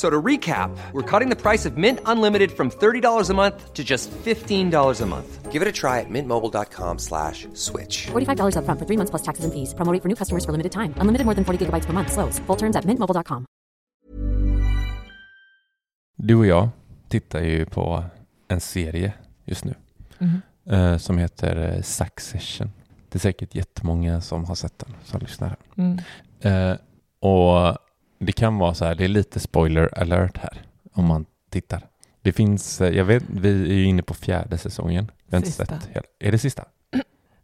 F- So to recap, we're cutting the price of Mint Unlimited from $30 a month to just $15 a month. Give it a try at mintmobile.com slash switch. $45 upfront for three months plus taxes and fees. Promo rate for new customers for limited time. Unlimited more than 40 gigabytes per month. Slows. Full terms at mintmobile.com. Du och jag tittar ju på en serie just nu eh, som heter eh, Succession. Det är säkert jättemånga som har sett den som lyssnar här. Mm. Eh, och det kan vara så här, det är lite spoiler alert här om man tittar. Det finns, eh, jag vet, vi är ju inne på fjärde säsongen. Inte Sista. sett. Är det sista?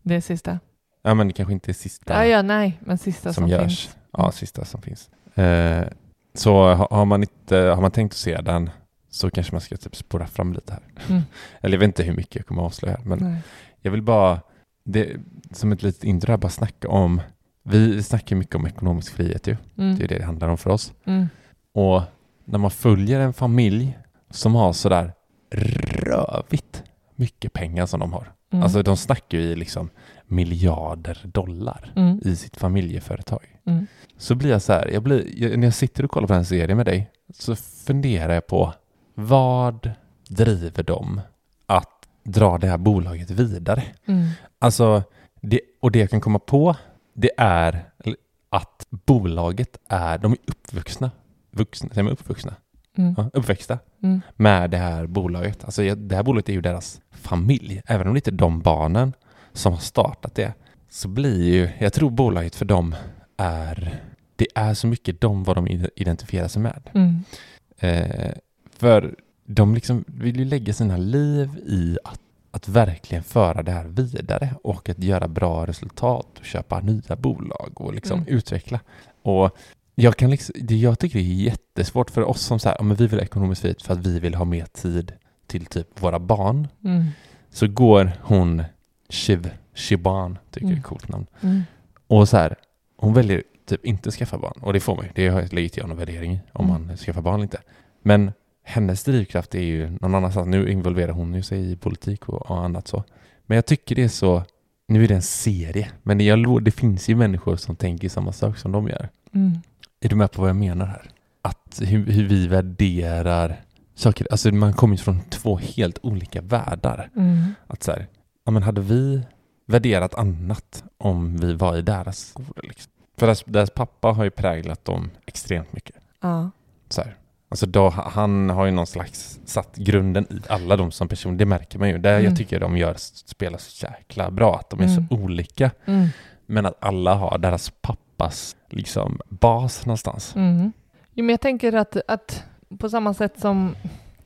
Det är sista. Ja, men det kanske inte är sista Ja, ja, nej, men sista som, som, görs. finns. Ja, sista som finns. Eh, så ha- har man, inte, har man tänkt att se den så kanske man ska typ spåra fram lite här. Mm. Eller jag vet inte hur mycket jag kommer att avslöja, men Nej. jag vill bara, det, som ett litet intro här, bara snacka om, vi snackar mycket om ekonomisk frihet ju. Mm. Det är det det handlar om för oss. Mm. Och när man följer en familj som har sådär rövigt mycket pengar som de har. Mm. Alltså de snackar ju i liksom miljarder dollar Mm. i sitt familjeföretag. Mm. Så blir jag så här, jag blir, jag, när jag sitter och kollar på den serien med dig så funderar jag på vad driver dem att dra det här bolaget vidare? Mm. Alltså, det, och det jag kan komma på det är att bolaget är, de är uppvuxna, vuxna, säger man uppvuxna? Mm. Ja, uppväxta Mm. med det här bolaget. Alltså det här bolaget är ju deras familj. Även om det inte är de barnen som har startat det så blir ju, jag tror bolaget för dem är, det är så mycket de vad de ide- identifierar sig med. Mm. Eh, för de liksom vill ju lägga sina liv i att, att verkligen föra det här vidare och att göra bra resultat och köpa nya bolag och liksom Mm. utveckla. Och jag, kan liksom, det jag tycker det är jättesvårt för oss som så här, ja, men vi vill ha ekonomisk frihet för att vi vill ha mer tid till typ våra barn. Mm. Så går hon Shiv, Shiban, tycker jag är Mm. ett coolt namn. Mm. Och så här, hon väljer typ inte skaffa barn. Och det får man ju. Det lägger jag någon värdering i om Mm. man skaffar barn eller inte. Men hennes drivkraft är ju någon annanstans. Nu involverar hon ju sig i politik och, och annat så. Men jag tycker det är så, nu är det en serie, men jag, lo- det finns ju människor som tänker samma sak som de gör. Mm. Är du med på vad jag menar här? Att hur, hur vi värderar saker, alltså man kommer ju från två helt olika världar. Mm. Att så här, ja men hade vi värderat annat om vi var i deras skor liksom? För deras, deras pappa har ju präglat dem extremt mycket. Ja. Så här. Alltså då, han har ju någon slags satt grunden i alla de som personer, det märker man ju. Det Mm. jag tycker de gör spelar så jäkla bra, att de är Mm. så olika. Mm. Men att alla har deras pappas liksom bas någonstans. Mm. Jo, men jag tänker att, att på samma sätt som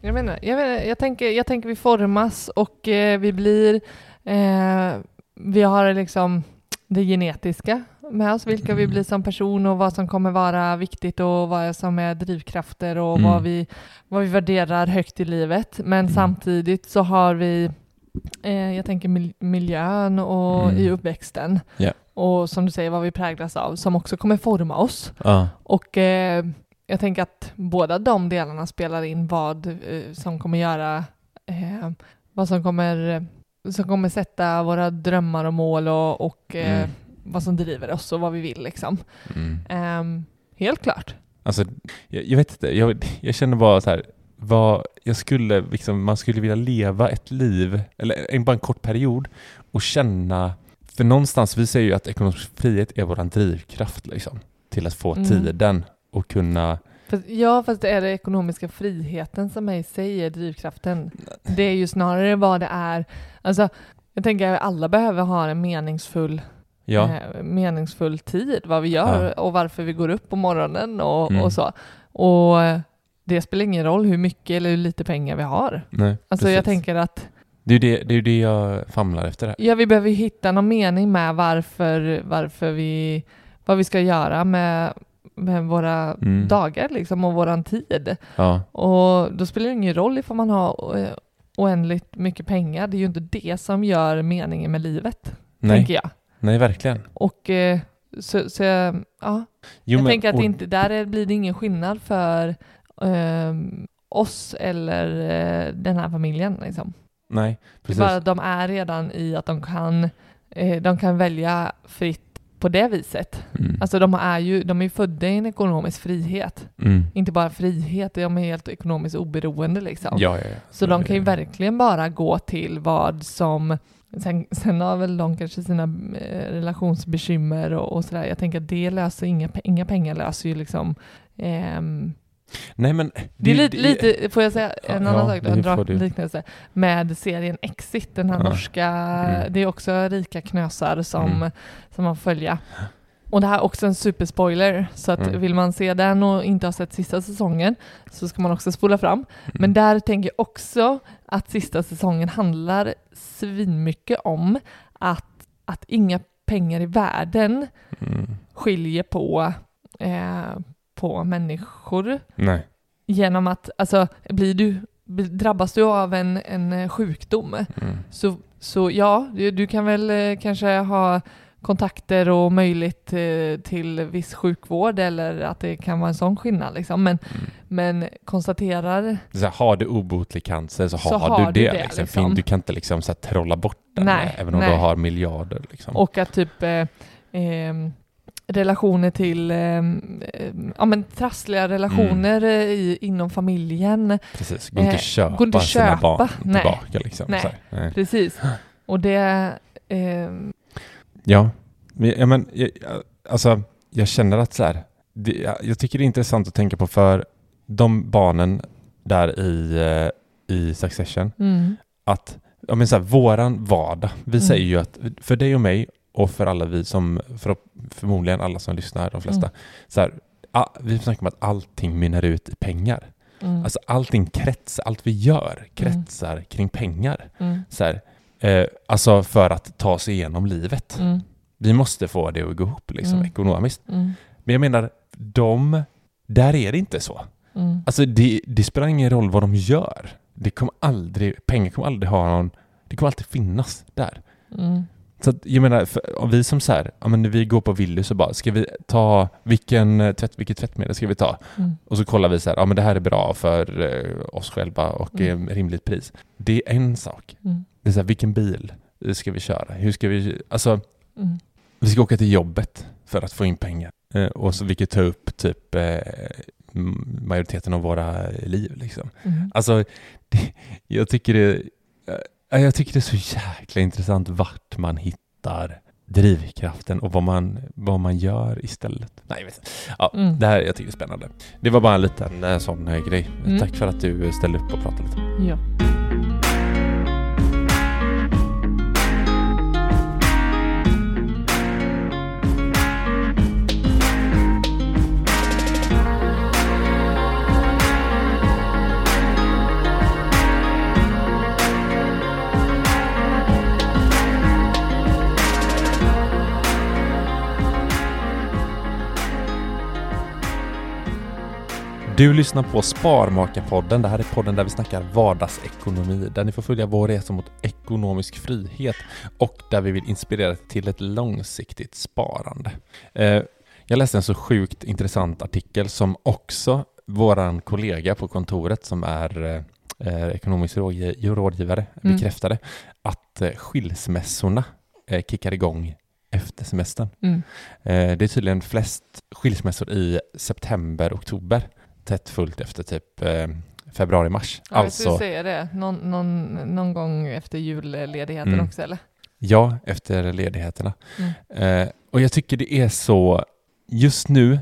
jag, menar, jag, vet, jag, tänker, jag tänker vi formas och eh, vi blir eh, vi har liksom det genetiska med oss, vilka vi blir som person och vad som kommer vara viktigt och vad som är drivkrafter och Mm. vad, vi, vad vi värderar högt i livet. Men Mm. samtidigt så har vi, eh, jag tänker mil- miljön och Mm. i uppväxten Ja. och som du säger vad vi präglas av som också kommer forma oss. Ja. Och eh, jag tänker att båda de delarna spelar in vad eh, som kommer göra, eh, vad som kommer, som kommer sätta våra drömmar och mål och, och eh, Mm. Vad som driver oss och vad vi vill liksom. Mm. Ehm, helt klart. Alltså, jag, jag vet inte, jag, jag känner bara så här, vad, jag skulle, liksom, man skulle vilja leva ett liv, eller en, bara en kort period, och känna, för någonstans, vi säger ju att ekonomisk frihet är våran drivkraft liksom, till att få Mm. tiden och kunna, Fast, ja, fast det är det ekonomiska friheten som i sig är drivkraften. Det är ju snarare vad det är. Alltså, jag tänker att alla behöver ha en meningsfull, ja, eh, meningsfull tid, vad vi gör Ja. och varför vi går upp på morgonen och, Mm. och så. Och det spelar ingen roll hur mycket eller hur lite pengar vi har. nej, Alltså jag precis. tänker att Det är ju det, det, är det jag famlar efter här. ja, vi behöver ju hitta någon mening med varför, varför vi, vad vi ska göra med, med våra Mm. dagar liksom och våran tid. Ja, Och då spelar det ingen roll ifall man har eh, oändligt mycket pengar. Det är ju inte det som gör meningen med livet, nej, tänker jag. Nej verkligen. Och eh, så, så ja, Jo, jag men- tänker att och- inte, där är, blir det ingen skillnad för ehm, oss eller eh, den här familjen. Liksom. Nej, Det är precis. bara att de är redan i att de kan, eh, de kan välja fritt på det viset. Mm. Alltså de är ju de är födda i en ekonomisk frihet. Mm. Inte bara frihet, de är helt ekonomiskt oberoende liksom. Ja, ja, ja. Så de kan ju verkligen bara gå till vad som Sen, sen har väl de kanske sina eh, relationsbekymmer och, och sådär. Jag tänker att det löser inga, inga pengar löser ju liksom ehm, Nej, men... det är lite, lite, får jag säga en Ja, annan ja, sak, det då, en får du. liknelse med serien Exit, den här Ja. norska, Mm. det är också rika knösar som, Mm. som man följer. Och det här är också en superspoiler, så att Mm. vill man se den och inte ha sett sista säsongen så ska man också spola fram. Mm. Men där tänker jag också att sista säsongen handlar svinmycket om att, att inga pengar i världen Mm. skiljer på, eh, på människor Nej. genom att, alltså blir du, drabbas du av en, en sjukdom Mm. så, så ja, du, du kan väl eh, kanske ha kontakter och möjlighet eh, till viss sjukvård eller att det kan vara en sån skillnad liksom. Men, Mm. men konstaterar Så här, har du obotlig cancer så, Så har, har du det. det, liksom. liksom. Du kan inte liksom så här, trolla bort den, Nej, eh, även om nej. du har miljarder. Liksom. och att typ eh, ehm, relationer till ehm, ja, men trassliga relationer eh, i, inom familjen. Precis, gå inte eh, köpa gå inte sina köpa. barn Nej. tillbaka. Liksom. Nej. Precis. Och det, ehm, Ja, men, ja, men jag, jag- alltså, jag känner att så här, det, jag, jag tycker det är intressant att tänka på för de barnen där i, eh, i Succession, mm, att ja, men så här, våran vardag, vi Mm. säger ju att för dig och mig och för alla vi som, för, förmodligen alla som lyssnar, de flesta, Mm. så här, vi snackar om att allting mynnar ut i pengar. mm, Alltså allting kretsar, allt vi gör kretsar kring pengar. mm, Så här, eh, alltså för att ta sig igenom livet. mm, Vi måste få det att gå ihop liksom, Mm. ekonomiskt. mm, Men jag menar, de, där är det inte så. mm, Alltså det, det spelar ingen roll vad de gör. Det kommer aldrig, pengar kommer aldrig ha någon, det kommer alltid finnas där. mm, Så att, jag menar, för, vi som så här, ja men vi går på Willys och bara, ska vi ta, vilken eh, tvätt, vilket tvättmedel ska vi ta? mm, Och så kollar vi så här, ja men det här är bra för eh, oss själva och Mm. eh, rimligt pris. Det är en sak. mm, Det är så här, vilken bil ska vi köra? Hur ska vi, alltså mm, vi ska åka till jobbet för att få in pengar. Eh, och så vilket tar upp typ eh, majoriteten av våra liv liksom. mm. Alltså, det, jag tycker det, eh, jag tycker det är så jäkla intressant vart man hittar drivkraften och vad man, vad man gör istället. Nej. Ja, Mm. Det här jag tycker är spännande. Det var bara en liten eh, sån eh, grej. Mm. Tack för att du ställde upp och pratade lite. Ja. Du lyssnar på Sparmakarpodden. Det här är podden där vi snackar vardagsekonomi, där ni får följa vår resa mot ekonomisk frihet och där vi vill inspirera till ett långsiktigt sparande. Eh, jag läste en så sjukt intressant artikel som också våran kollega på kontoret som är eh, ekonomisk rådgivare Mm. bekräftade att eh, skilsmässorna kickar igång efter semestern. Mm. Det är tydligen flest skilsmässor i september, oktober. Tätt fullt efter typ eh, februari, mars. Ja, jag alltså, skulle säga det. Någon, någon, någon gång efter julledigheten Mm. också eller? ja, efter ledigheterna. Mm. Eh, och jag tycker det är så, just nu,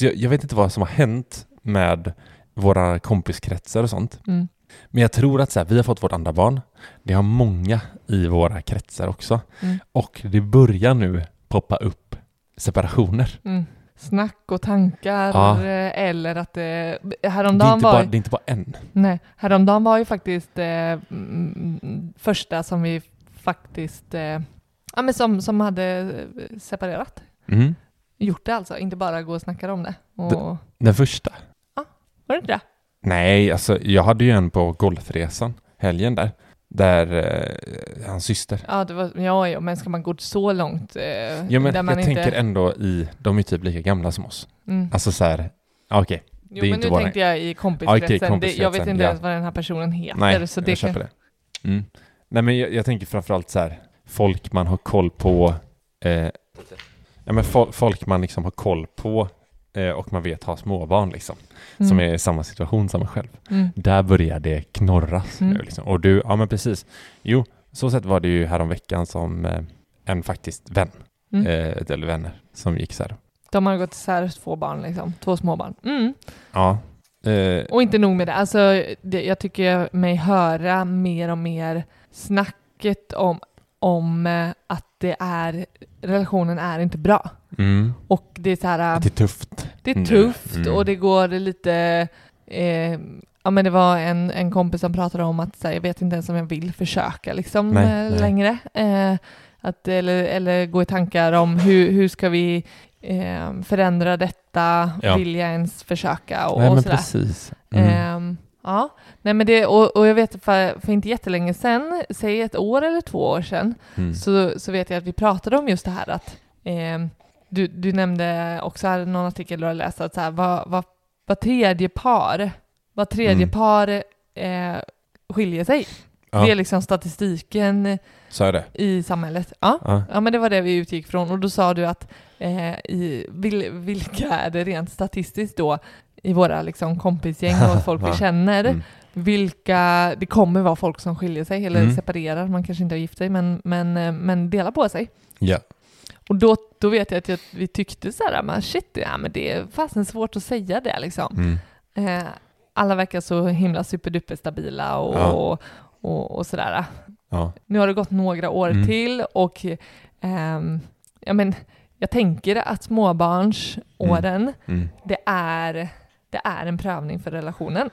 jag, jag vet inte vad som har hänt med våra kompiskretsar och sånt. Mm. Men jag tror att så här, vi har fått vårt andra barn. Det har många i våra kretsar också. Mm. Och det börjar nu poppa upp separationer. Snack och tankar Ja. eh, eller att det... Det är, Häromdagen inte var, bara, det är inte bara en. nej, häromdagen var ju faktiskt eh, mm, första som vi faktiskt... Eh, ja, men som, som hade eh, separerat. Mm. Gjort det alltså, inte bara gå och snacka om det. Och, Det- Den första. var det inte det? Nej, alltså jag hade ju en på golfresan helgen där. Där eh, hans syster. Ja, det var, ja, ja, men ska man gå så långt? Eh, Ja men där jag inte, tänker ändå i, de är typ lika gamla som oss. Mm. Alltså så här, okej. Jo, det är men inte nu våra- tänkte jag i kompiskretsen. okej, det, jag vet inte ja. ens vad den här personen heter. Nej, så jag det köper kan, det. Mm. Nej men jag, jag tänker framförallt så här, folk man har koll på, eh, ja men fol- folk man liksom har koll på eh, och man vet har småbarn liksom, Mm. som är i samma situation som en själv. Mm. Där börjar det knorras Mm. nu liksom. Och du, ja men precis. Jo, så sätt var det ju häromveckan som eh, en faktiskt vän, Mm. eh, eller vänner, som gick så här. De har gått isär två barn, liksom. två småbarn. Mm. Ja. Eh, Och inte nog med det, alltså, det, jag tycker mig höra mer och mer snacket om, om eh, att det är, relationen är inte bra. mm, Och det är så här, det är tufft. det är nu. tufft Mm. och det går lite, eh, ja men det var en, en kompis som pratade om att så här, jag vet inte ens om jag vill försöka liksom Nej, eh, längre. Eh, att, eller, eller gå i tankar om hur, hur ska vi eh, förändra detta, Ja. vill jag ens försöka och, Nej och sådär. precis. Mm. Ja, nej men det, och, och jag vet för, för inte jättelänge sedan, säg ett år eller två år sedan, Mm. så, så vet jag att vi pratade om just det här att ehm, du, du nämnde också här, någon artikel du har läst att så här, vad, vad, vad tredje par, vad tredje Mm. par eh, skiljer sig. Ja. Det är liksom statistiken är i samhället. Ja. Ja. Ja, men det var det vi utgick från och då sa du att eh, i, vil, vilka är det rent statistiskt då i våra liksom, kompisgäng och folk vi känner, Mm. vilka, det kommer vara folk som skiljer sig eller Mm. separerar, man kanske inte har gift sig men, men, eh, men delar på sig. Ja. Och då, då vet jag att jag, vi tyckte så här, men shit, ja, men det är fasen svårt att säga det liksom. Mm. Eh, alla verkar så himla superduper stabila och, Ja. och, och, och sådär. Ja. Nu har det gått några år Mm. till och ehm, ja, men, jag tänker att småbarnsåren, Mm. det, är, det är en prövning för relationen.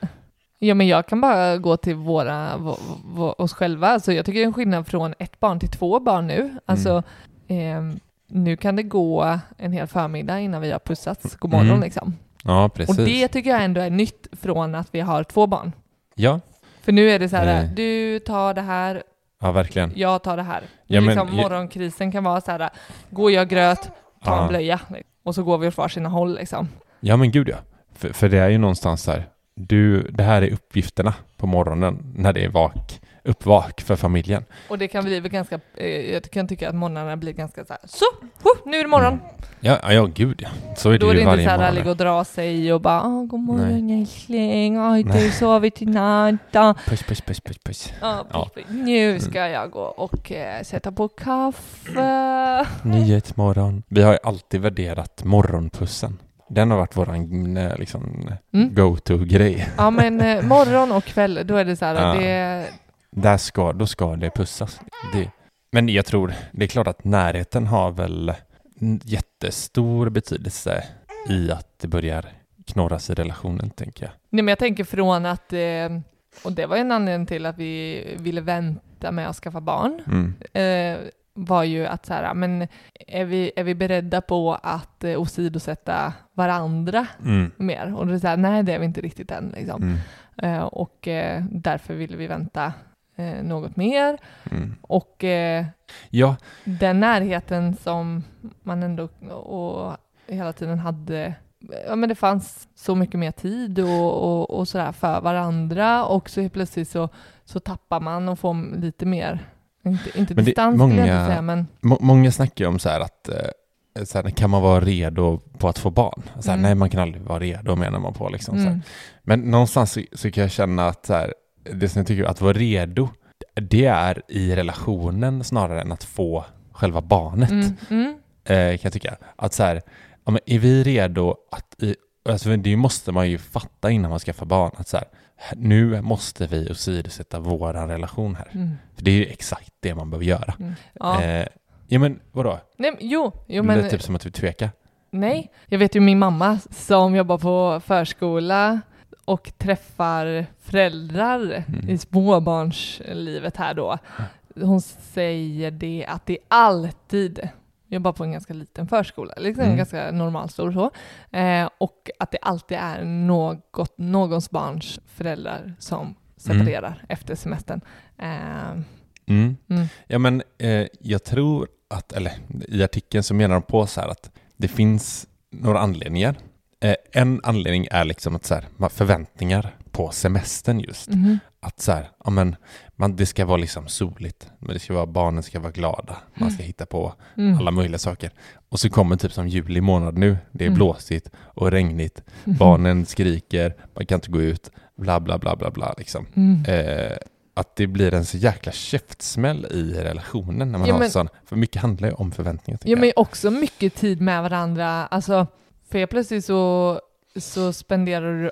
Ja, men jag kan bara gå till våra, v- v- oss själva. Alltså, jag tycker det är en skillnad från ett barn till två barn nu. Alltså, ehm, nu kan det gå en hel förmiddag innan vi har pussats. God morgon Mm. liksom. ja, precis. Och det tycker jag ändå är nytt från att vi har två barn. Ja, För nu är det så här, Nej. du tar det här, ja verkligen. jag tar det här. Ja, men- liksom, morgonkrisen kan vara så här, gå och gör gröt, ta Ja. en blöja. Och så går vi åt varsina håll liksom. Ja men gud ja. För, för det är ju någonstans här, du, det här är uppgifterna på morgonen när det är vak, uppvak för familjen. Och det kan bli väl ganska, eh, jag kan tycka att morgnarna blir ganska så här, så, huh, nu är det morgon. Ja, ja, ja gud ja. Så är det Då är ju det inte varje så här, morgon. ligga och dra sig och bara, "Åh, god morgon älskling, har du sovit i natt? Puss, puss, puss, puss, puss. Ja, Ja. nu ska jag gå och eh, sätta på kaffe. Nyhetsmorgon. Vi har ju alltid värderat morgonpussen. Den har varit våran eh, liksom, Mm. go-to-grej. Ja men eh, morgon och kväll, då är det så här, Ja. det, Där ska, då ska det pussas. Det. Men jag tror, det är klart att närheten har väl jättestor betydelse i att det börjar knorras i relationen, tänker jag. Nej men jag tänker från att, eh, och det var en anledning till att vi ville vänta med att skaffa barn, Mm. Var ju att så här, men är vi, är vi beredda på att eh, åsidosätta varandra Mm. mer? Och det är så här, nej det är vi inte riktigt än liksom. Mm. Eh, och eh, därför ville vi vänta eh, något mer. Mm. Och Ja, den närheten som man ändå och hela tiden hade, ja men det fanns så mycket mer tid och, och, och sådär för varandra och så helt plötsligt så, så tappar man och får lite mer Inte, inte Men distans skulle jag många- inte säga, men Må- många snackar ju om så här att eh, så här, kan man vara redo på att få barn? Så här, Mm. Nej, man kan aldrig vara redo menar man på. Liksom, mm, Men någonstans så, så kan jag känna att så här, det som jag tycker att vara redo, det är i relationen snarare än att få själva barnet. mm, mm, Eh, kan jag tycka. Att så här, ja, är vi redo att, i, alltså det måste man ju fatta innan man skaffar barn, att så här, nu måste vi åsidosätta vår relation här. mm, För det är ju exakt det man behöver göra. mm. Ja. Eh, ja men vadå? Nej, men, jo, jo det men lät typ som att du tvekar. nej. Jag vet ju min mamma som jobbar på förskola och träffar föräldrar Mm. i småbarnslivet här då. Hon säger det att det alltid jobbar på en ganska liten förskola, liksom Mm. ganska normalstor så. Eh, och att det alltid är något, någons barns föräldrar som separerar efter semestern. Eh, Mm. Mm. Ja men eh, jag tror att, eller i artikeln så menar de på så här att det finns några anledningar. Eh, en anledning är liksom att så här, förväntningar på semestern just. mhm, Att så här, ja men man, det ska vara liksom soligt, men det ska vara, barnen ska vara glada, man ska hitta på mm. alla möjliga saker. Och så kommer typ som juli månad nu, det är Mm. blåsigt och regnigt, barnen skriker, man kan inte gå ut, bla bla bla bla bla liksom. Mm. Eh, att det blir en så jäkla käftsmäll i relationen när man Ja, har men- sån, för mycket handlar ju om förväntningar. Ja, tänker men jag. också mycket tid med varandra. Alltså, för jag plötsligt så, så spenderar du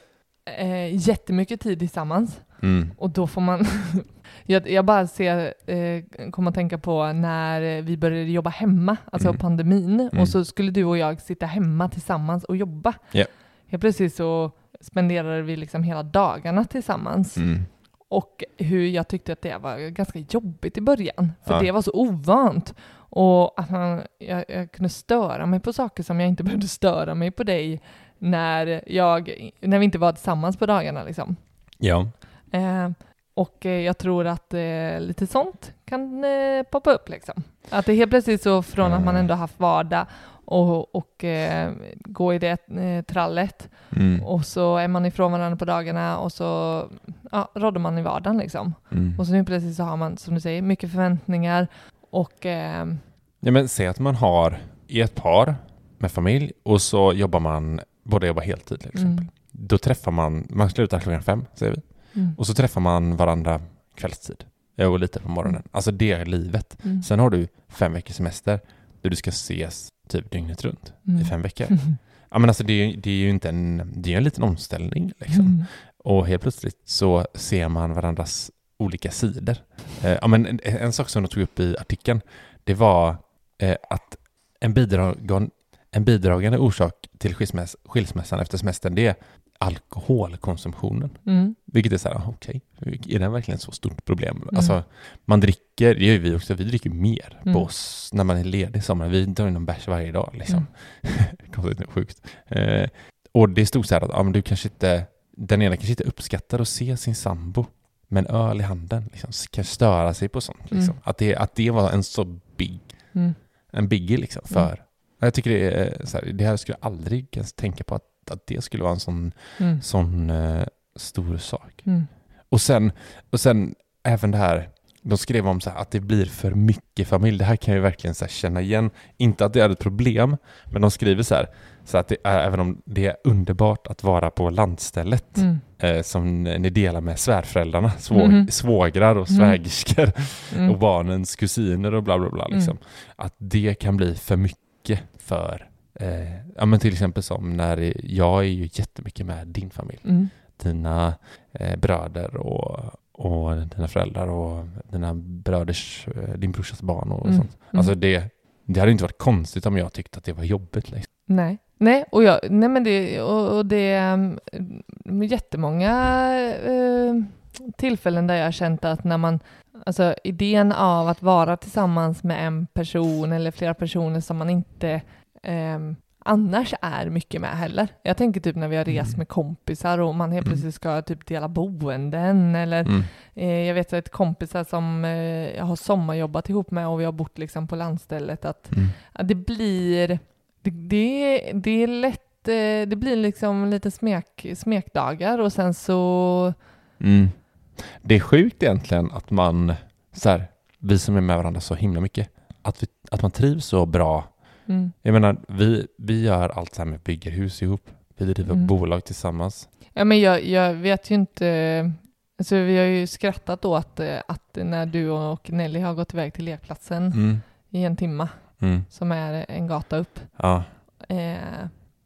eh, jättemycket tid tillsammans Mm. och då får man... jag, jag bara ser, eh, kommer att tänka på när vi började jobba hemma, alltså Mm. pandemin, Mm. och så skulle du och jag sitta hemma tillsammans och jobba. Ja. Helt plötsligt så spenderade vi liksom hela dagarna tillsammans. Mm. Och hur jag tyckte att det var ganska jobbigt i början. För Ja. det var så ovant. Och att man, jag, jag kunde störa mig på saker som jag inte behövde störa mig på dig när, jag, när vi inte var tillsammans på dagarna. Liksom. Ja. Eh, och eh, jag tror att eh, lite sånt kan eh, poppa upp. Liksom. Att det helt plötsligt så från att man Mm. ändå haft vardag och, och eh, gå i det eh, trallet Mm. och så är man ifrån varandra på dagarna och så ja, rådde man i vardagen liksom. Mm. Och så nu plötsligt så har man, som du säger, mycket förväntningar och eh, Ja, men säg att man har i ett par med familj och så jobbar man, båda jobbar heltid till exempel. mm, Då träffar man, man slutar klockan fem säger vi, mm, och så träffar man varandra kvällstid. Går lite på morgonen. Alltså det är livet. mm, Sen har du fem veckors semester där du ska ses typ dygnet runt mm. i fem veckor. Ja men alltså det är, det är ju inte en, det är en liten omställning liksom. Mm. Och helt plötsligt så ser man varandras olika sidor. Eh, ja, men en, en sak som de tog upp i artikeln, det var eh, att en, bidrag, en bidragande orsak till skilsmäss, skilsmässan efter semestern, det är alkoholkonsumtionen. Mm. Vilket är så här, okej, är det verkligen ett så stort problem? Mm. Alltså, man dricker, det gör ju vi också, vi dricker mer Mm. på oss när man är ledig i sommar. Vi drar in en bärs varje dag liksom. Mm. Sjukt. Eh, och det stod så här att, ja men du kanske inte, den ena kanske inte uppskattar att se sin sambo med en öl i handen, liksom, kan störa sig på sånt. Liksom. Mm. Att, det, att det var en så big, Mm. en biggie liksom för, jag tycker det är så här, det här skulle jag aldrig ens tänka på att, att det skulle vara en sån, Mm. sån eh, stor sak. Mm. Och sen, och sen även det här, de skrev om så här, att det blir för mycket familj. Det här kan jag verkligen så känna igen. Inte att det är ett problem, men de skriver så här, så att det även om det är underbart att vara på landstället Mm. eh, som ni delar med svärföräldrarna, svå, Mhm. svågrar och Mm. svägerskor Mm. och barnens kusiner och bla bla bla. Liksom. Att det kan bli för mycket för, eh, ja men till exempel som när jag är ju jättemycket med din familj Mm. dina eh, bröder och, och dina föräldrar och dina bröders, eh, din brorsas barn och Mm. sånt. Mm. Alltså det, det hade inte varit konstigt om jag tyckte att det var jobbigt. Liksom. Nej. Nej, och, jag, nej men det, och, och det är um, jättemånga eh, tillfällen där jag har känt att när man, alltså idén av att vara tillsammans med en person eller flera personer som man inte ehm, annars är mycket med heller. Jag tänker typ när vi har rest Mm. med kompisar och man helt Mm. plötsligt ska typ dela boenden eller Mm. Eh, jag vet ett kompisar som eh, jag har sommarjobbat ihop med och vi har bott liksom på landstället att, Mm. att det blir det, det, det är lätt eh, det blir liksom lite smek, smekdagar och sen så Mm. Det är sjukt egentligen att man så här, vi som är med varandra så himla mycket, att, vi, att man trivs så bra. Mm. Jag menar, vi, vi gör allt så här med bygger hus ihop. Vi driver Mm. bolag tillsammans. Ja, men jag, jag vet ju inte. Alltså, vi har ju skrattat åt eh, att när du och Nelly har gått iväg till lekplatsen Mm. i en timma, Mm. som är en gata upp, Ja. eh,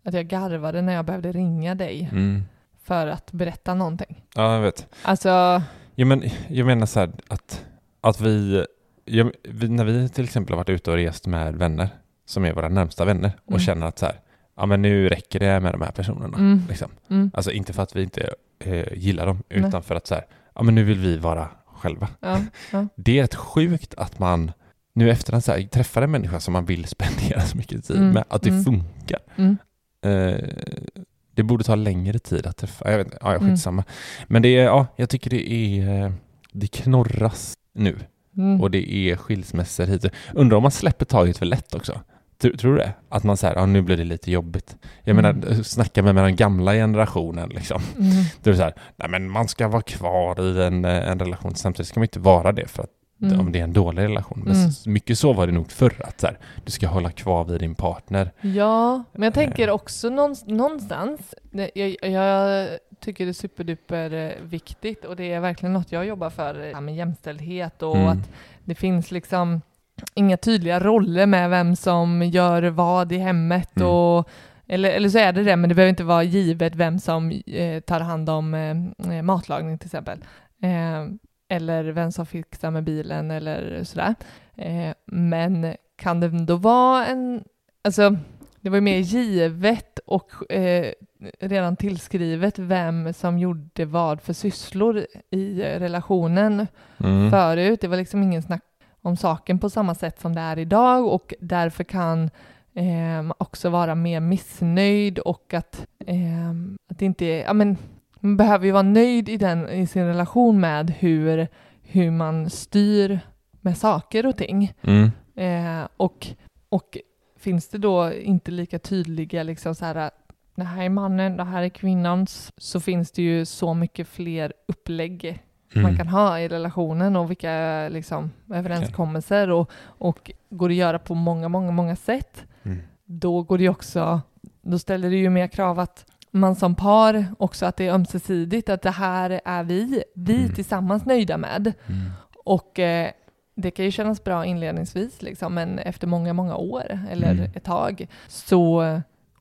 att jag garvade när jag behövde ringa dig Mm. För att berätta någonting. ja, jag vet. Alltså, Jag, men, jag menar så här att, att vi, jag, vi, när vi till exempel har varit ute och rest med vänner, som är våra närmsta vänner, och Mm. känner att så här, ja men nu räcker det med de här personerna. Mm. Liksom. mm, Alltså inte för att vi inte eh, gillar dem, Nej. utan för att så här, ja men nu vill vi vara själva. ja, ja. Det är rätt sjukt att man nu efterhand så här, träffar en människa som man vill spendera så mycket tid Mm, med, att det mm. funkar. Eh, det borde ta längre tid att träffa, jag vet inte, ja, Mm. skitsamma. Men det är, ja, jag tycker det är, eh, det knorras nu Mm. och det är skilsmässor hit. Undrar om man släpper taget för lätt också? Tror, tror du det? Att man säger, ja nu blir det lite jobbigt. Jag Mm. menar, snacka med, med den gamla generationen liksom. Mm. Då är det så här, nej men man ska vara kvar i en, eh, en relation. Samtidigt ska man inte vara det för att Mm. om det är en dålig relation. Men Mm. mycket så var det nog förr, att så här, du ska hålla kvar vid din partner. Ja, men jag tänker Eh. också någonstans, jag, jag tycker det är superduper eh, viktigt och det är verkligen något jag jobbar för, här med jämställdhet och Mm. att det finns liksom inga tydliga roller med vem som gör vad i hemmet Mm. och eller, eller så är det det, men det behöver inte vara givet vem som eh, tar hand om eh, matlagning till exempel. Eh, eller vem som fixar med bilen eller sådär. Eh, men kan det ändå vara en, alltså det var ju mer givet och eh, redan tillskrivet vem som gjorde vad för sysslor i relationen Mm. förut. Det var liksom ingen snack om saken på samma sätt som det är idag och därför kan eh, också vara mer missnöjd och att, eh, att det inte är, ja men man behöver ju vara nöjd i, den, i sin relation med hur, hur man styr med saker och ting. Mm. Eh, och, och finns det då inte lika tydliga liksom så här det här är mannen, det här är kvinnans, så finns det ju så mycket fler upplägg man Mm. kan ha i relationen och vilka liksom, överenskommelser och, och går det att göra på många, många, många sätt, Mm. då går det också, då ställer det ju mer krav att man som par också att det är ömsesidigt, att det här är vi, vi Mm. tillsammans nöjda med. Mm. Och eh, det kan ju kännas bra inledningsvis, liksom, men efter många, många år eller Mm. ett tag, så,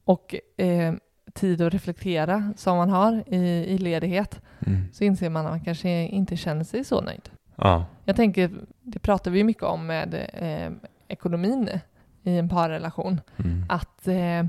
och eh, tid att reflektera som man har i, i ledighet, Mm. så inser man att man kanske inte känner sig så nöjd. Ja. Jag tänker, det pratar vi mycket om med eh, ekonomin i en parrelation, Mm. att, eh,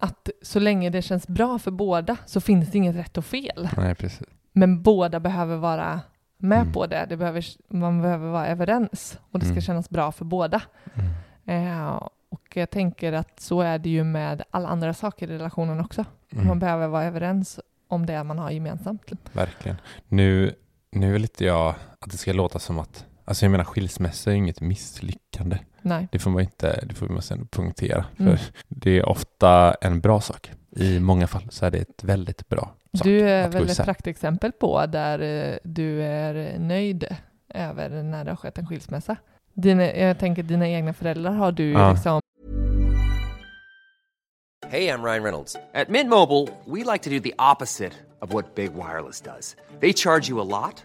att så länge det känns bra för båda så finns det inget rätt och fel. Nej, precis. Men båda behöver vara med Mm. på det. det behöver, man behöver vara överens och det ska Mm. kännas bra för båda. Mm. Eh, och jag tänker att så är det ju med alla andra saker i relationen också. Mm. Man behöver vara överens om det man har gemensamt. Verkligen. Nu, nu vill inte jag att det ska låta som att, alltså jag menar skilsmässa är ju inget misslyckande. Nej. Det får man inte, det får man sen punktera. Mm. För det är ofta en bra sak. I många fall så är det ett väldigt bra sak. Du är väl ett praktexempel på där eh, du är nöjd över när det har skett en skilsmässa. Dina, jag tänker dina egna föräldrar har du Ja. liksom Hey, I'm Ryan Reynolds. At Mint Mobile, we like to do the opposite of what Big Wireless does. They charge you a lot,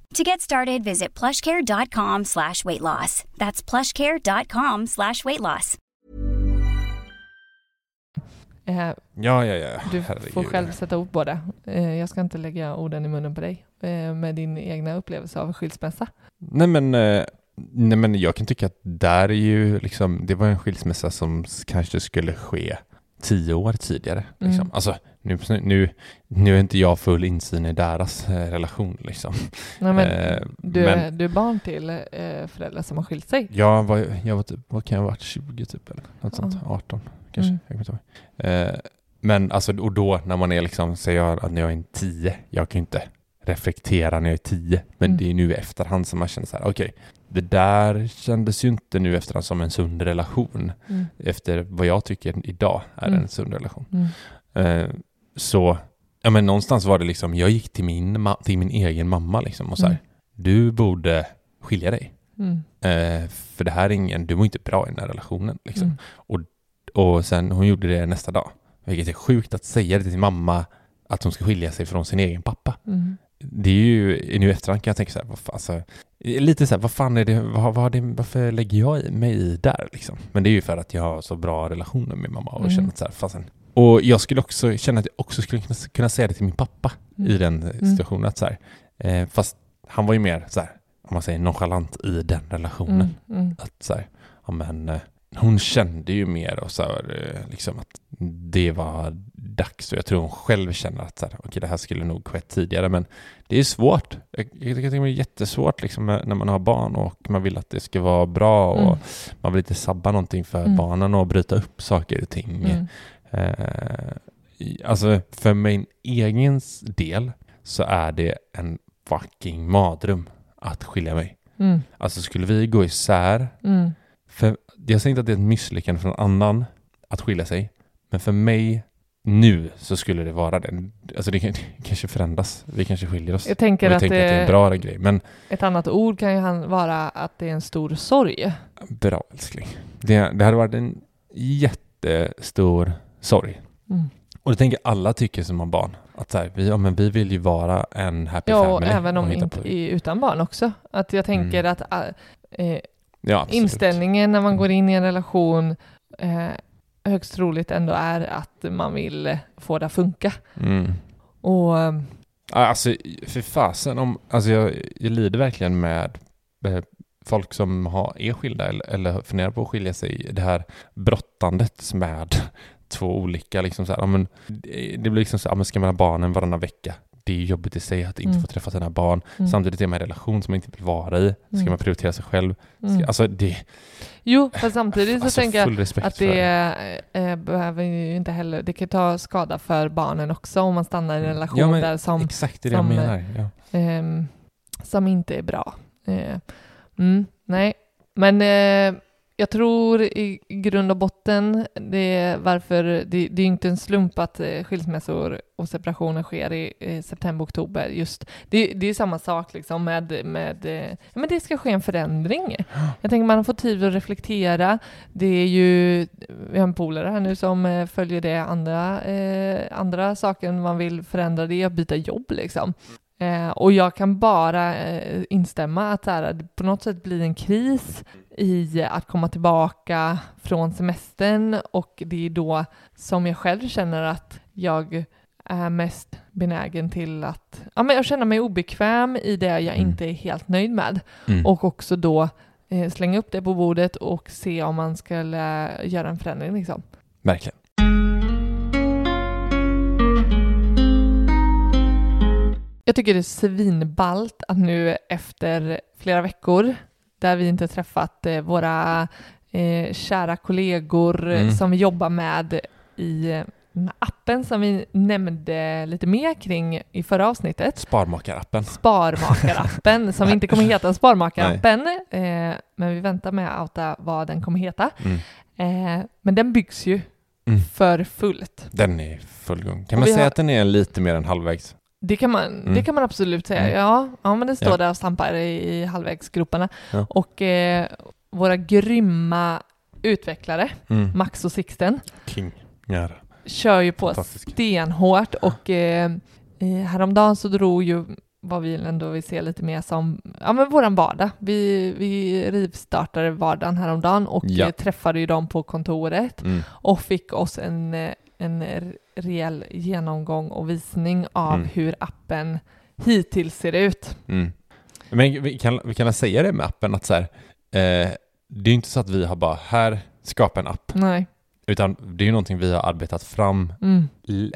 To get started, visit plushcare.com slash weight loss. That's plushcare.com slash weight loss. Eh, Ja, ja, ja. du Herregud. får själv sätta ord på det. Eh, jag ska inte lägga orden i munnen på dig eh, med din egna upplevelse av skilsmässa. Nej men, nej men jag kan tycka att där är ju liksom, det var en skilsmässa som kanske skulle ske tio år tidigare. Liksom. Mm. Alltså, nu, nu, nu är inte jag full insyn i deras eh, relation liksom. Nej, men, Eh, du, men- är, du är barn till eh, föräldrar som har skilt sig. Jag var, jag var typ, vad kan jag ha varit, 20 typ eller något sånt, Ja. 18 kanske, Mm. jag. Eh, men alltså, och då när man är liksom, säger jag att jag är en 10, jag kan ju inte reflektera när jag är 10, men Mm. det är nu i efterhand som man känner så här, okej, det där kändes ju inte nu efterhand som en sund relation, Mm. efter vad jag tycker idag är Mm. en sund relation. Eh, så, ja men någonstans var det liksom, jag gick till min, till min egen mamma liksom och så här, Mm. du borde skilja dig. Eh, för det här är ingen, du mår inte bra i den här relationen. Liksom. Och, och sen hon gjorde det nästa dag. Vilket är sjukt att säga det till mamma att hon ska skilja sig från sin egen pappa. Mm. Det är ju, nu i efterhand kan jag tänka så här, vad fan, alltså, lite så här, vad fan är det, vad, vad det, varför lägger jag mig i där liksom? Men det är ju för att jag har så bra relationer med mamma och Mm. känner att så här, fasen. Och jag skulle också känna att jag också skulle kunna, säga det till min pappa Mm. i den situationen. Att så här, eh, fast han var ju mer så här, om man säger nonchalant i den relationen Mm. Mm. att så här, ja men eh, hon kände ju mer och så här, eh, liksom att det var dags och jag tror hon själv känner att så här, okej det här skulle nog skett tidigare men det är svårt. Jag, jag tycker det är jättesvårt liksom när man har barn och man vill att det ska vara bra och Mm. man vill inte sabba någonting för Mm. barnen och bryta upp saker och ting. Mm. Eh, alltså för min egen del så är det en fucking madrum att skilja mig. Mm. Alltså skulle vi gå isär, Mm. för jag säger inte att det är ett misslyckande för någon annan att skilja sig, men för mig nu så skulle det vara det. Alltså det, kan, det kanske förändras, vi kanske skiljer oss. Jag tänker vi att tänker att det är en det- bra grej, men Ett annat ord kan ju vara att det är en stor sorg. bra älskling. Det, det hade varit en jättestor sorg. Mm. Och det tänker jag alla tycker som har barn. Att så här, vi, ja, men vi vill ju vara en happy Ja, och family. även om inte utan barn också. Att jag tänker Mm. att äh, ja, inställningen när man Mm. går in i en relation eh, högst troligt ändå är att man vill få det att funka. Mm. Och Alltså för fasen, om, alltså jag, jag lider verkligen med folk som har, är skilda eller, eller funderar på att skilja sig. Det här brottandet med två olika, liksom så här, men, det blir liksom så här, men ska man ha barnen varannan vecka? Det är jobbigt i sig att inte Mm. få träffa sina barn. mm, Samtidigt är man i en relation som man inte vill vara i. Ska Mm. man prioritera sig själv? Ska, mm. Alltså det... Jo, fast samtidigt så Alltså tänker jag att det eh, behöver ju inte heller, det kan ta skada för barnen också om man stannar i en relation Ja, men där som, Exakt det är det som, jag menar. Ja. ehm, som inte är bra. Eh, mm, nej, men eh, jag tror i grund och botten, det är varför, det, det är inte en slump att eh, skilsmässor och separationer sker i, i september, oktober. Just, det, det är samma sak liksom med, med ja, men det ska ske en förändring. Jag tänker man har fått tid att reflektera. Det är ju, vi har en polare här nu som följer det andra, eh, andra saken man vill förändra, det är att byta jobb liksom. Eh, och jag kan bara eh, instämma att här, det på något sätt blir en kris i att komma tillbaka från semestern och det är då som jag själv känner att jag är mest benägen till att ja, men jag känner mig obekväm i det jag Mm. inte är helt nöjd med Mm. och också då eh, slänga upp det på bordet och se om man ska göra en förändring. Liksom. Verkligen. Jag tycker det är svinballt att nu efter flera veckor där vi inte träffat eh, våra eh, kära kollegor Mm. som vi jobbar med i eh, appen som vi nämnde lite mer kring i förra avsnittet. Sparmakarappen. Sparmakarappen, som inte kommer heta Sparmakarappen, eh, men vi väntar med att outa vad den kommer heta. Mm. Eh, men den byggs ju Mm. för fullt. Den är i full gång. Kan Och man säga har- att den är lite mer än halvvägs? Det kan man, Mm. det kan man absolut säga. Mm. Ja, ja, men det står Ja. där och stampar i, i halvvägsgroparna. Ja. Och eh, våra grymma utvecklare, Mm. Max och Sixten, King. Ja. kör ju på stenhårt och eh, eh, häromdagen så drog ju vad vi ändå vill se lite mer som ja, men våran vardag. Vi, vi rivstartade vardagen häromdagen och Ja. eh, träffade ju dem på kontoret Mm. och fick oss en, eh, en rejäl genomgång och visning av Mm. hur appen hittills ser ut. Mm. Men vi kan, vi kan säga det med appen att så här, eh, det är inte så att vi har bara här, skapa en app, Nej. utan det är ju någonting vi har arbetat fram Mm.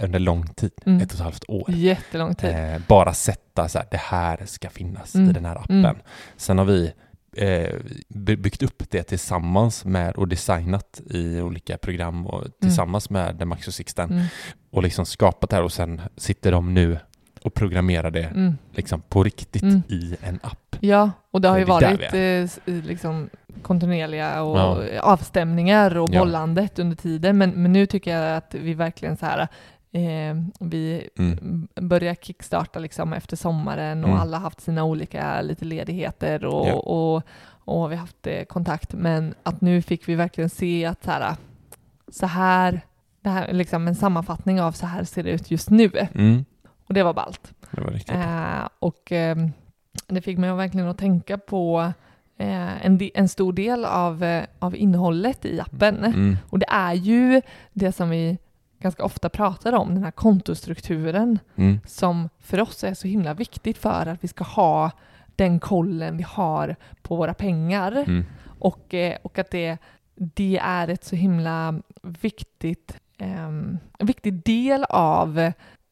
under lång tid, Mm. ett och ett halvt år. Jättelång tid. Eh, bara sätta så här, det här ska finnas i Mm. den här appen. Mm. Sen har vi eh, by- byggt upp det tillsammans med och designat i olika program och tillsammans med Maxo Sixten Mm. och liksom skapat det här och sen sitter de nu och programmerar det Mm. liksom på riktigt Mm. i en app. Ja, och det har ju Det varit eh, s- liksom kontinuerliga och Ja. avstämningar och Ja. bollandet under tiden. Men, men nu tycker jag att vi verkligen så här, eh, vi Mm. börjar kickstarta liksom efter sommaren och Mm. alla har haft sina olika lite ledigheter och, Ja. och, och vi har haft eh, kontakt. Men att nu fick vi verkligen se att så här, så här, det här är liksom en sammanfattning av så här ser det ut just nu. Mm. Och det var ballt. Det var riktigt. Eh, och eh, det fick mig verkligen att tänka på eh, en, en stor del av, eh, av innehållet i appen. Mm. Och det är ju det som vi ganska ofta pratar om, den här kontostrukturen Mm. som för oss är så himla viktigt för att vi ska ha den kollen vi har på våra pengar. Mm. Och, eh, och att det, det är ett så himla viktigt, en viktig del av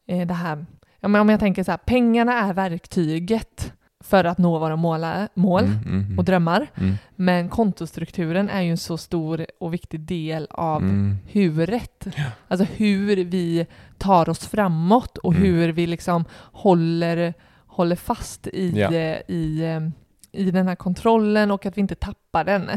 eh, det här. Ja, men om jag tänker så här, pengarna är verktyget för att nå våra mål, mål Mm. Mm. och drömmar. Mm. Men kontostrukturen är ju en så stor och viktig del av Mm. huret. Alltså hur vi tar oss framåt och Mm. hur vi liksom håller, håller fast i, Ja. eh, i, eh, i den här kontrollen och att vi inte tappar den.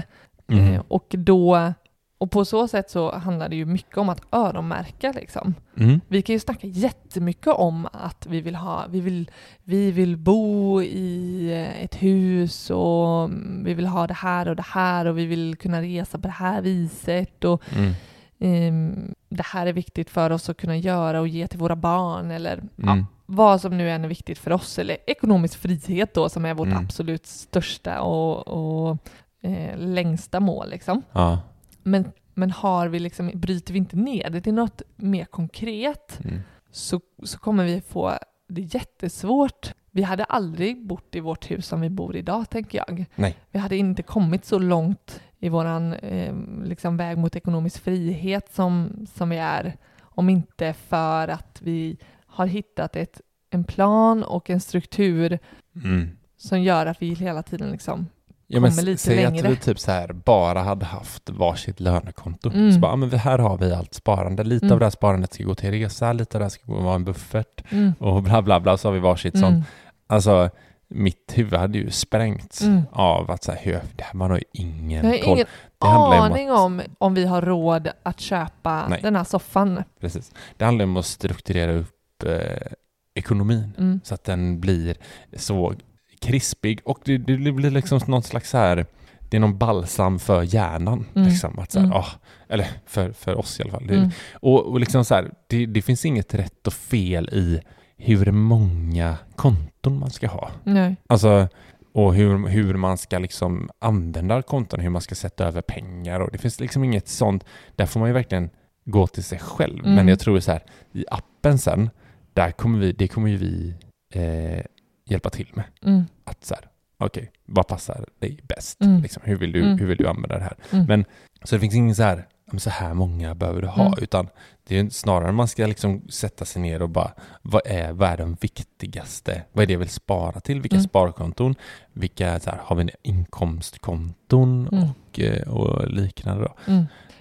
Mm. Eh, Och då och på så sätt så handlar det ju mycket om att öronmärka liksom. Mm. Vi kan ju snacka jättemycket om att vi vill ha, vi vill, vi vill bo i ett hus och vi vill ha det här och det här och vi vill kunna resa på det här viset och Mm. ehm, det här är viktigt för oss att kunna göra och ge till våra barn eller ja, Mm. vad som nu än är viktigt för oss eller ekonomisk frihet då som är vårt Mm. absolut största och, och eh, längsta mål liksom. Ja. Men, men har vi liksom, bryter vi inte ner det till något mer konkret Mm. så, så kommer vi få det jättesvårt. Vi hade aldrig bott i vårt hus som vi bor idag, tänker jag. Nej. Vi hade inte kommit så långt i våran eh, liksom väg mot ekonomisk frihet som, som vi är, om inte för att vi har hittat ett, en plan och en struktur Mm. som gör att vi hela tiden liksom Ja, men lite säg längre. att vi typ så här bara hade haft varsitt lönekonto. Mm. Så bara, ja, men här har vi allt sparande. Lite Mm. av det här sparandet ska gå till resa, lite av det här ska vara en buffert mm, och bla bla bla. Så har vi varsitt sånt. mm, Alltså, mitt huvud hade ju sprängts Mm. av att så här, det här, man har ju ingen Jag har koll. ingen Det ju om aning om om vi har råd att köpa Nej. den här soffan. Precis. Det handlar om att strukturera upp eh, ekonomin Mm. så att den blir så krispig och det, det blir liksom någon slags så här det är någon balsam för hjärnan. Mm. Liksom, att så här, Mm. ah, eller för, för oss i alla fall. Det, Mm. och, och liksom så här, det, det finns inget rätt och fel i hur många konton man ska ha. Nej. Alltså, och hur, hur man ska liksom använda konton, hur man ska sätta över pengar. Och det finns liksom inget sånt. Där får man ju verkligen gå till sig själv. Mm. Men jag tror så här, i appen sen, där kommer vi, det kommer ju vi eh, hjälpa till med. Mm. Att så här, okej, vad passar dig bäst? Mm. Liksom, hur, vill du, Mm. hur vill du använda det här? Mm. Men så det finns ingen så här, "Ja, men så här många behöver du ha, Mm. utan det är snarare man ska liksom sätta sig ner och bara, vad är, vad är de viktigaste? Vad är det jag vill spara till? Vilka Mm. sparkonton? Vilka, så här, har vi inkomstkonton och, eh, och liknande då?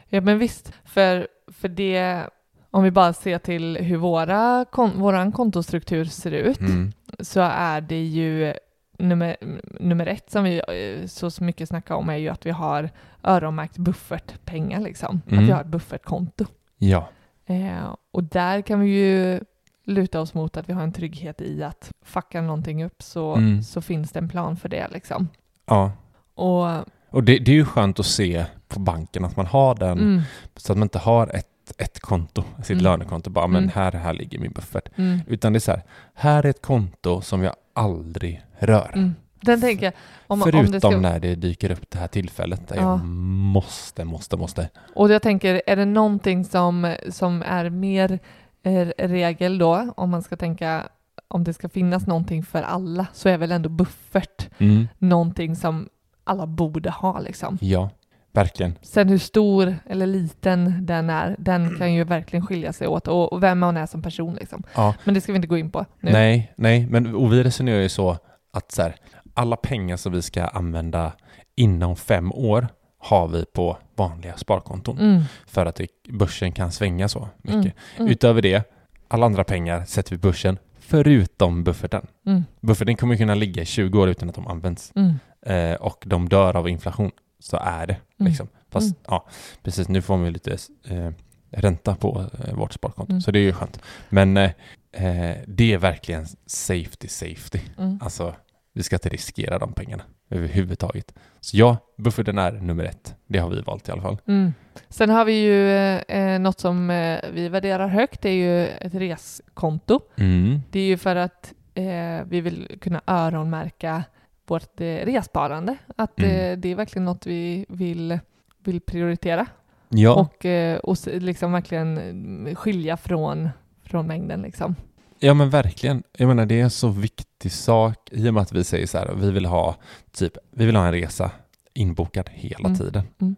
Ja men visst, för, för det, om vi bara ser till hur våra kon, våran kontostruktur ser ut, Mm. Så är det ju nummer, nummer ett som vi eh, så så mycket snackar om är ju att vi har öronmärkt buffertpengar liksom. Mm. Att vi har ett buffertkonto. Ja, Eh, och där kan vi ju luta oss mot att vi har en trygghet i att fuckar någonting upp så, Mm. så finns det en plan för det liksom. ja. Och, Och det, det är ju skönt att se på banken att man har den, mm, så att man inte har ett, ett konto, sitt Mm. lönekonto, bara men Mm. här, här ligger min buffert. mm, Utan det är så här, här är ett konto som jag aldrig rör. mm. Den tänker jag, om, om Förutom det ska, när det dyker upp det här tillfället där Ja. jag måste, måste, måste. och jag tänker, är det någonting som, som är mer eh, regel då, om man ska tänka om det ska finnas någonting för alla, så är väl ändå buffert Mm. någonting som alla borde ha liksom. Ja, verkligen. Sen hur stor eller liten den är, den kan ju verkligen skilja sig åt och, och vem man är som person liksom. Ja. Men det ska vi inte gå in på nu. Nej, nej, men och vi resonerar ju så att så här, alla pengar som vi ska använda inom fem år har vi på vanliga sparkonton Mm, för att det, börsen kan svänga så mycket. mm, mm, Utöver det, alla andra pengar sätter vi i börsen förutom bufferten. mm, Bufferten kommer kunna ligga i 20 år utan att de används mm, eh, och de dör av inflation. Så är det Mm. liksom. Fast Mm. ja, precis nu får vi lite eh, ränta på eh, vårt sparkonto, Mm. så det är ju skönt. Men eh, eh, det är verkligen safety, safety. mm. Alltså, vi ska inte riskera de pengarna överhuvudtaget. Så ja, bufferten är nummer ett. Det har vi valt i alla fall. Mm. Sen har vi ju eh, något som eh, vi värderar högt, det är ju ett reskonto. Mm. Det är ju för att eh, vi vill kunna öronmärka vårt eh, resparande. Att Mm. eh, det är verkligen något vi vill, vill prioritera Ja, och, eh, och liksom verkligen mm, skilja från, från mängden. Liksom. ja, men verkligen. Jag menar, det är en så viktig sak i och med att vi säger så här, vi vill ha typ, vi vill ha en resa inbokad hela Mm. tiden. Mm.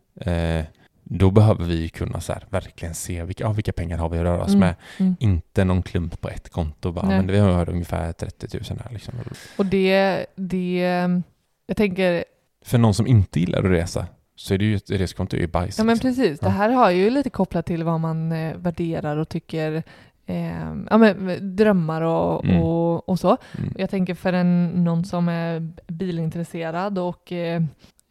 Eh, då behöver vi ju kunna så här, verkligen se vilka, ja, vilka pengar har vi att röra oss Mm. med. Mm. Inte någon klump på ett konto. Bara, Nej. men vi har ungefär 30 000 här. Liksom. Och det, det, jag tänker, För någon som inte gillar att resa så är det ju ett reskonto är ju bajs. ja men liksom. precis, det här har ju lite kopplat till vad man eh, värderar och tycker Eh, ja, men, drömmar och, Mm. och, och så. Mm. Jag tänker för en, någon som är bilintresserad och eh,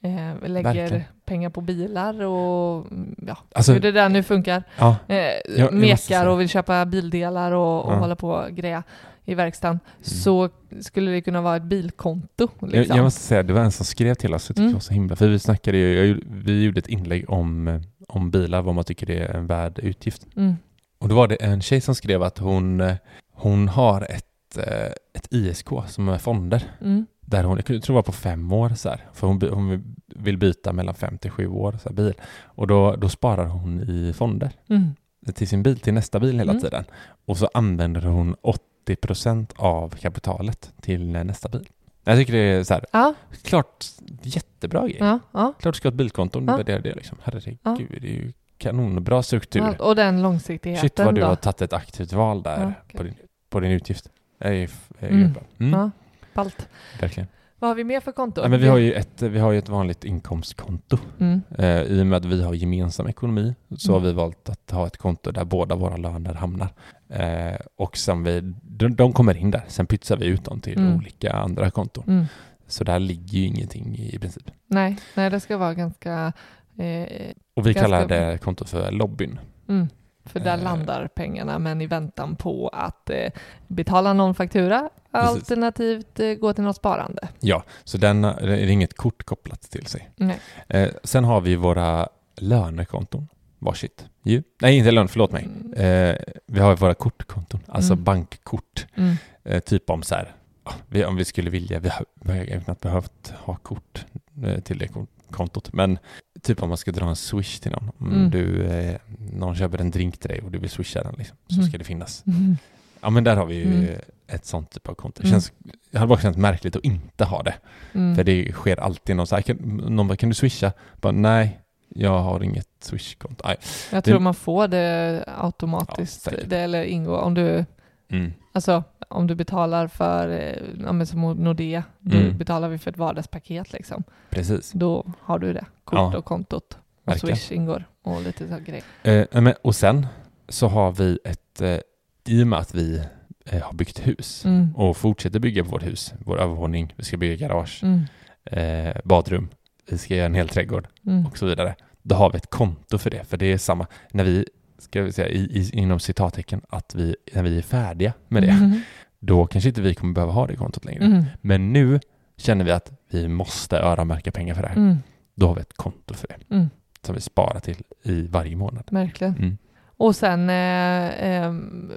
eh, lägger Verkligen. pengar på bilar och mm, ja, Alltså- hur det där nu funkar. Ja, Eh, jag mekar säga- och vill köpa bildelar och, och Ja. hålla på och greja i verkstaden så skulle det kunna vara ett bilkonto. jag, Liksom. jag måste säga, det var en som skrev till oss, jag tycker Mm. det var så himla, för vi snackade ju, jag, vi gjorde ett inlägg om, eh, om bilar, vad man tycker det är en värd utgift. mm. Och då var det en tjej som skrev att hon, eh, hon har ett, eh, ett ISK som är fonder. Mm. Där hon, jag tror det var på fem år så här, för hon, hon vill byta mellan fem till sju år så här, bil. Och då, då sparar hon i fonder Mm. till sin bil, till nästa bil hela Mm. tiden. Och så använder hon 80% av kapitalet till nästa bil. Jag tycker det är så här, Ja, klart jättebra grej. ja, ja. Klart du ska ha ett bilkonto om du Ja. värderar det liksom. Herregud, Ja. det är ju kanonbra struktur. Och den långsiktigheten Shit vad du då. har tagit ett aktivt val där okej. på, din, på din utgift. Det är, f- är Mm. mm. Ballt. Verkligen. Vad har vi mer för konto? Ja, men vi, har ju ett, vi har ju ett vanligt inkomstkonto. Mm. Eh, I och med att vi har gemensam ekonomi så har Mm. vi valt att ha ett konto där båda våra löner hamnar. Eh, och sen vi, de, de kommer in där, sen pytsar vi ut dem till Mm. olika andra konton. Mm. Så där ligger ju ingenting i, princip. Nej, nej, det ska vara ganska... Eh, Och vi Ganska- kallar det kontot för lobbyn. mm. För där Eh. landar pengarna, men i väntan på att eh, betala någon faktura. Alternativt eh, gå till något sparande. Ja, så den det är inget kort kopplat till sig. Eh, sen har vi våra lönekonton. Varsitt. Ju. Nej, inte lön, förlåt mig. Mm. Eh, vi har våra kortkonton, alltså Mm. bankkort. Mm. Eh, typ om så här, ah, vi, om vi skulle vilja, vi har, vi har knappt behövt ha kort eh, till det kon- kontot, men typ om man ska dra en swish till någon, om Mm. du, eh, någon köper en drink till dig och du vill swisha den, liksom, så Mm. ska det finnas. Mm. Ja, men där har vi ju ett sånt typ av konto. Det Mm. känns, jag hade bara känt märkligt att inte ha det. Mm. För det sker alltid någon så här, kan, någon bara, kan du swisha? Bara, nej, jag har inget swishkonto. Nej. Jag det- tror man får det automatiskt, Ja, det, eller ingå om du Mm. Alltså om du betalar för, eh, ja, men som Nordea, Mm. betalar vi för ett vardagspaket liksom. Precis. Då har du det, kort Ja. och kontot. Och Verkligen. Swish ingår och lite så grejer. Eh, men, och sen så har vi ett, eh, i och med att vi eh, har byggt hus Mm. och fortsätter bygga på vårt hus, vår övervåning, vi ska bygga garage, Mm. eh, badrum, vi ska göra en hel trädgård Mm. och så vidare. Då har vi ett konto för det, för det är samma, när vi, ska vi säga i, i, inom citattecken, att vi, när vi är färdiga med det, Mm. då kanske inte vi kommer behöva ha det kontot längre. Mm. Men nu känner vi att vi måste öronmärka pengar för det här. Då har vi ett konto för det, som vi sparar till i varje månad. Verkligen. Mm. Och sen eh, ehm,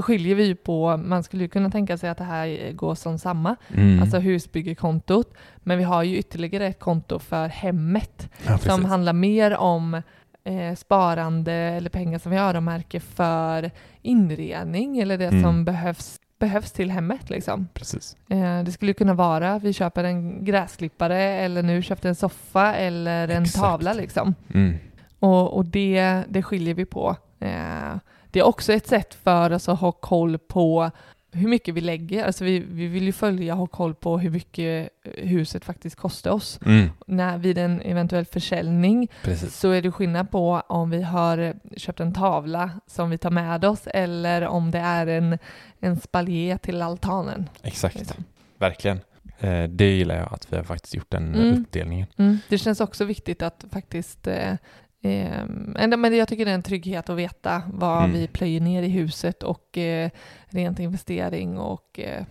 skiljer vi ju på, man skulle ju kunna tänka sig att det här går som samma, Mm. alltså husbyggekontot, men vi har ju ytterligare ett konto för hemmet ja, som handlar mer om eh, sparande eller pengar som vi öronmärker för inredning eller det Mm. som behövs, behövs till hemmet. Liksom. precis. Eh, det skulle kunna vara vi köper en gräsklippare eller nu köpte en soffa eller en Exakt. tavla. Liksom. Mm. Och, och det, det skiljer vi på. Eh, det är också ett sätt för oss att ha koll på hur mycket vi lägger. Alltså vi, vi vill ju följa och ha koll på hur mycket huset faktiskt kostar oss. Mm. När, vid en eventuell försäljning Precis. så är det skillnad på om vi har köpt en tavla som vi tar med oss eller om det är en, en spaljer till altanen. Exakt. liksom. Verkligen. Eh, det gillar jag att vi har faktiskt gjort den Mm. uppdelningen. Mm. Det känns också viktigt att faktiskt eh, eh, ändå- men jag tycker det är en trygghet att veta vad Mm. vi plöjer ner i huset och eh, rent investering och eh,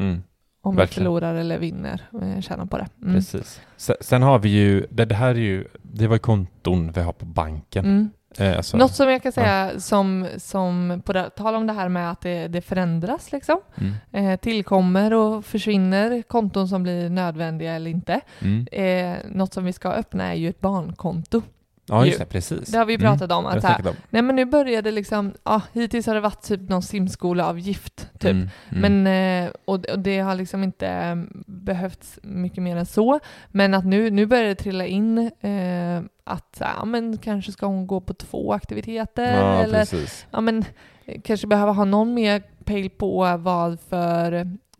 Mm. om vi förlorar eller vinner, eh, tjänar på det. Mm. Precis. Sen, har vi ju, det, här är ju, det var ju konton vi har på banken. Mm. Eh, alltså, Något som jag kan säga som, som på det, tal om det här med att det, det förändras liksom. Mm. Eh, tillkommer och försvinner konton som blir nödvändiga eller inte. Mm. Eh, något som vi ska öppna är ju ett barnkonto. Ja, just ju. det, precis. Det har vi Mm. pratat om. Det Att här, om. nej men nu börjar det liksom, ja, hittills har det varit typ någon simskoleavgift typ. Mm. Mm. Men, eh, och, och det har liksom inte eh, behövts mycket mer än så. Men att nu, nu börjar det trilla in eh, att ja, men kanske ska hon gå på två aktiviteter ja, eller precis. ja, men, eh, kanske behöva ha någon mer pejl på vad för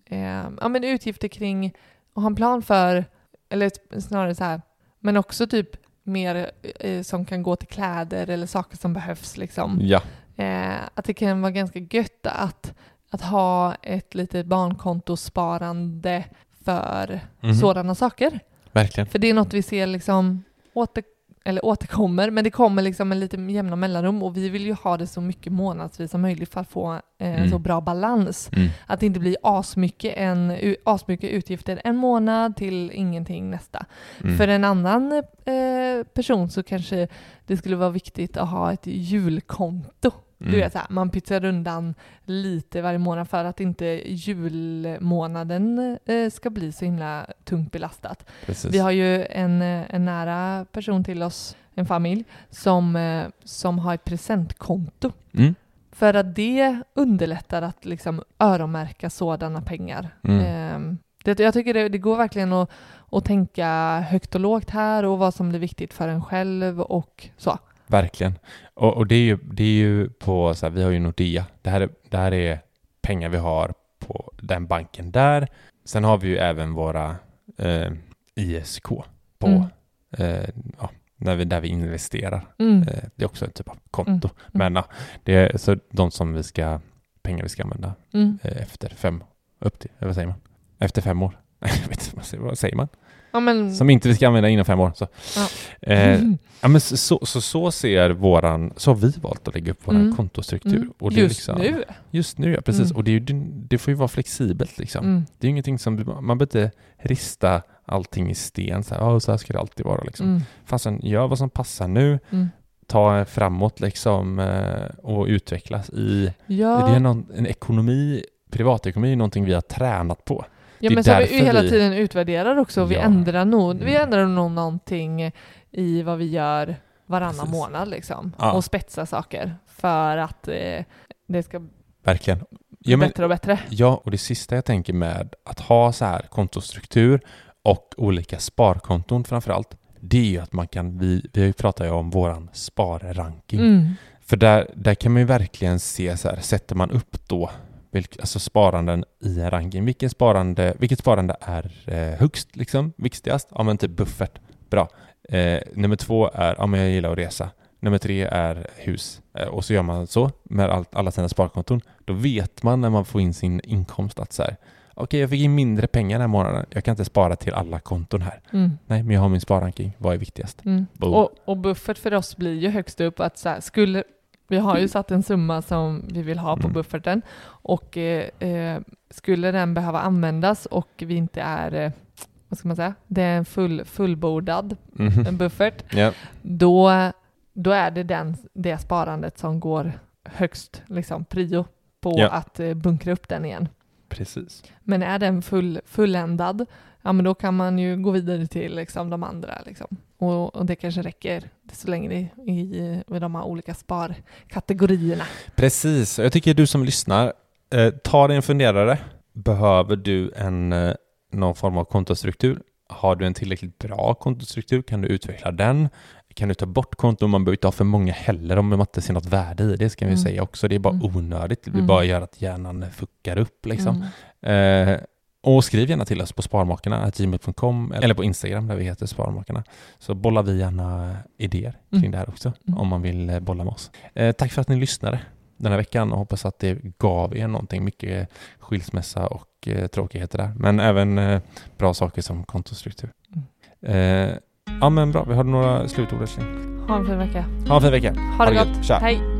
eh, ja, men utgifter kring och ha en plan för, eller snarare så här, men också typ mer eh, som kan gå till kläder eller saker som behövs liksom. Ja, Eh, att det kan vara ganska gött att, att ha ett litet barnkontosparande för Mhm. sådana saker. verkligen. För det är något vi ser liksom åter, eller återkommer, men det kommer liksom med lite jämna mellanrum och vi vill ju ha det så mycket månadsvis som möjligt för att få eh, en Mm. så bra balans. Mm. Att det inte blir asmycket, en, asmycket utgifter en månad till ingenting nästa. Mm. För en annan eh, person så kanske det skulle vara viktigt att ha ett julkonto. Du Mm. vet, så här, man pytsar undan lite varje månad för att inte julmånaden eh, ska bli så himla tungt belastat. Precis. Vi har ju en, eh, en nära person till oss, en familj, som, eh, som har ett presentkonto. Mm. För att det underlättar att liksom öronmärka sådana pengar. Mm. Ehm, det, jag tycker det, det går verkligen att, att tänka högt och lågt här och vad som blir viktigt för en själv och så. Verkligen. Och, och det, är ju, det är ju på, så här, vi har ju Nordea. Det här, är, det här är pengar vi har på den banken där. Sen har vi ju även våra eh, ISK på, Mm. eh, ja, när vi, där vi investerar. Mm. Eh, det är också en typ av konto. Mm. Men ja, det är så de som vi ska, pengar vi ska använda Mm. eh, efter fem, upp till, vad säger man? Efter fem år. Jag vet inte, vad säger man? Ja, men, Som inte vi ska använda inom fem år. Så. Ja. Eh, ja, men så, så, så, så ser våran, så har vi valt att lägga upp vår Mm. kontostruktur. mm. Och det Just liksom, nu. Just nu, ja precis. Mm. Och det, är det, får ju vara flexibelt liksom. Mm. Det är ingenting som, man behöver inte rista allting i sten så här, "Ja, så här ska det alltid vara liksom. Mm. Fastän gör vad som passar nu, Mm. ta framåt liksom eh, och utvecklas i, Ja, det är någon, en ekonomi, privatekonomi är någonting vi har tränat på. Ja men så vi hela tiden utvärderar också. Vi Ja. ändrar nog, vi Mm. ändrar nog någonting i vad vi gör varannan Precis. månad liksom. Ja. Och spetsar saker för att eh, det ska Verkligen. Ja, men, bättre och bättre. Ja, och det sista jag tänker med att ha så här kontostruktur och olika sparkonton framför allt, det är ju att man kan, vi, vi pratar ju om våran sparranking. Mm. För där, där kan man ju verkligen se så här, sätter man upp då alltså sparanden i en ranking, vilken sparande, vilket sparande är eh, högst liksom, viktigast? Ja men typ buffert, bra. Eh, nummer två är, ja men jag gillar att resa. Nummer tre är hus. Eh, och så gör man så med allt, alla sina sparkonton. Då vet man när man får in sin inkomst att så här, okej jag fick in mindre pengar den här månaden, jag kan inte spara till alla konton här. Mm. Nej, men jag har min sparranking, vad är viktigast? Mm. Och, och buffert för oss blir ju högst upp att så här, skulle vi har ju satt en summa som vi vill ha på Mm. bufferten och eh, eh, skulle den behöva användas och vi inte är, eh, vad ska man säga, det är en full, fullbordad en buffert, Ja, då, då är det den, det sparandet som går högst liksom prio. på Ja. att eh, bunkra upp den igen. Precis. Men är den full, fulländad, ja men då kan man ju gå vidare till liksom, de andra. Liksom. Och, och det kanske räcker så länge är i, i de här olika sparkategorierna. Precis. Jag tycker du som lyssnar, eh, ta dig en funderare. Behöver du en, eh, någon form av kontostruktur? Har du en tillräckligt bra kontostruktur? Kan du utveckla den? Kan du ta bort konton? Man behöver inte ha för många heller om man inte ser något värde i det, ska vi Mm. säga också. Det är bara Mm. onödigt. Det blir Mm. bara gör att hjärnan fuckar upp liksom. Mm. Eh, och skriv gärna till oss på sparmakarna, gmail.com eller på Instagram där vi heter Sparmakarna. Så bollar vi gärna idéer kring Mm. det här också, Mm. om man vill eh, bolla med oss. Eh, tack för att ni lyssnade den här veckan och hoppas att det gav er någonting. Mycket skilsmässa och eh, tråkigheter där, men även eh, bra saker som kontostruktur. Eh, ja men bra, vi har några slutord. Ha en fin vecka. Ha en fin vecka. Ha det gott. Tja. Hej.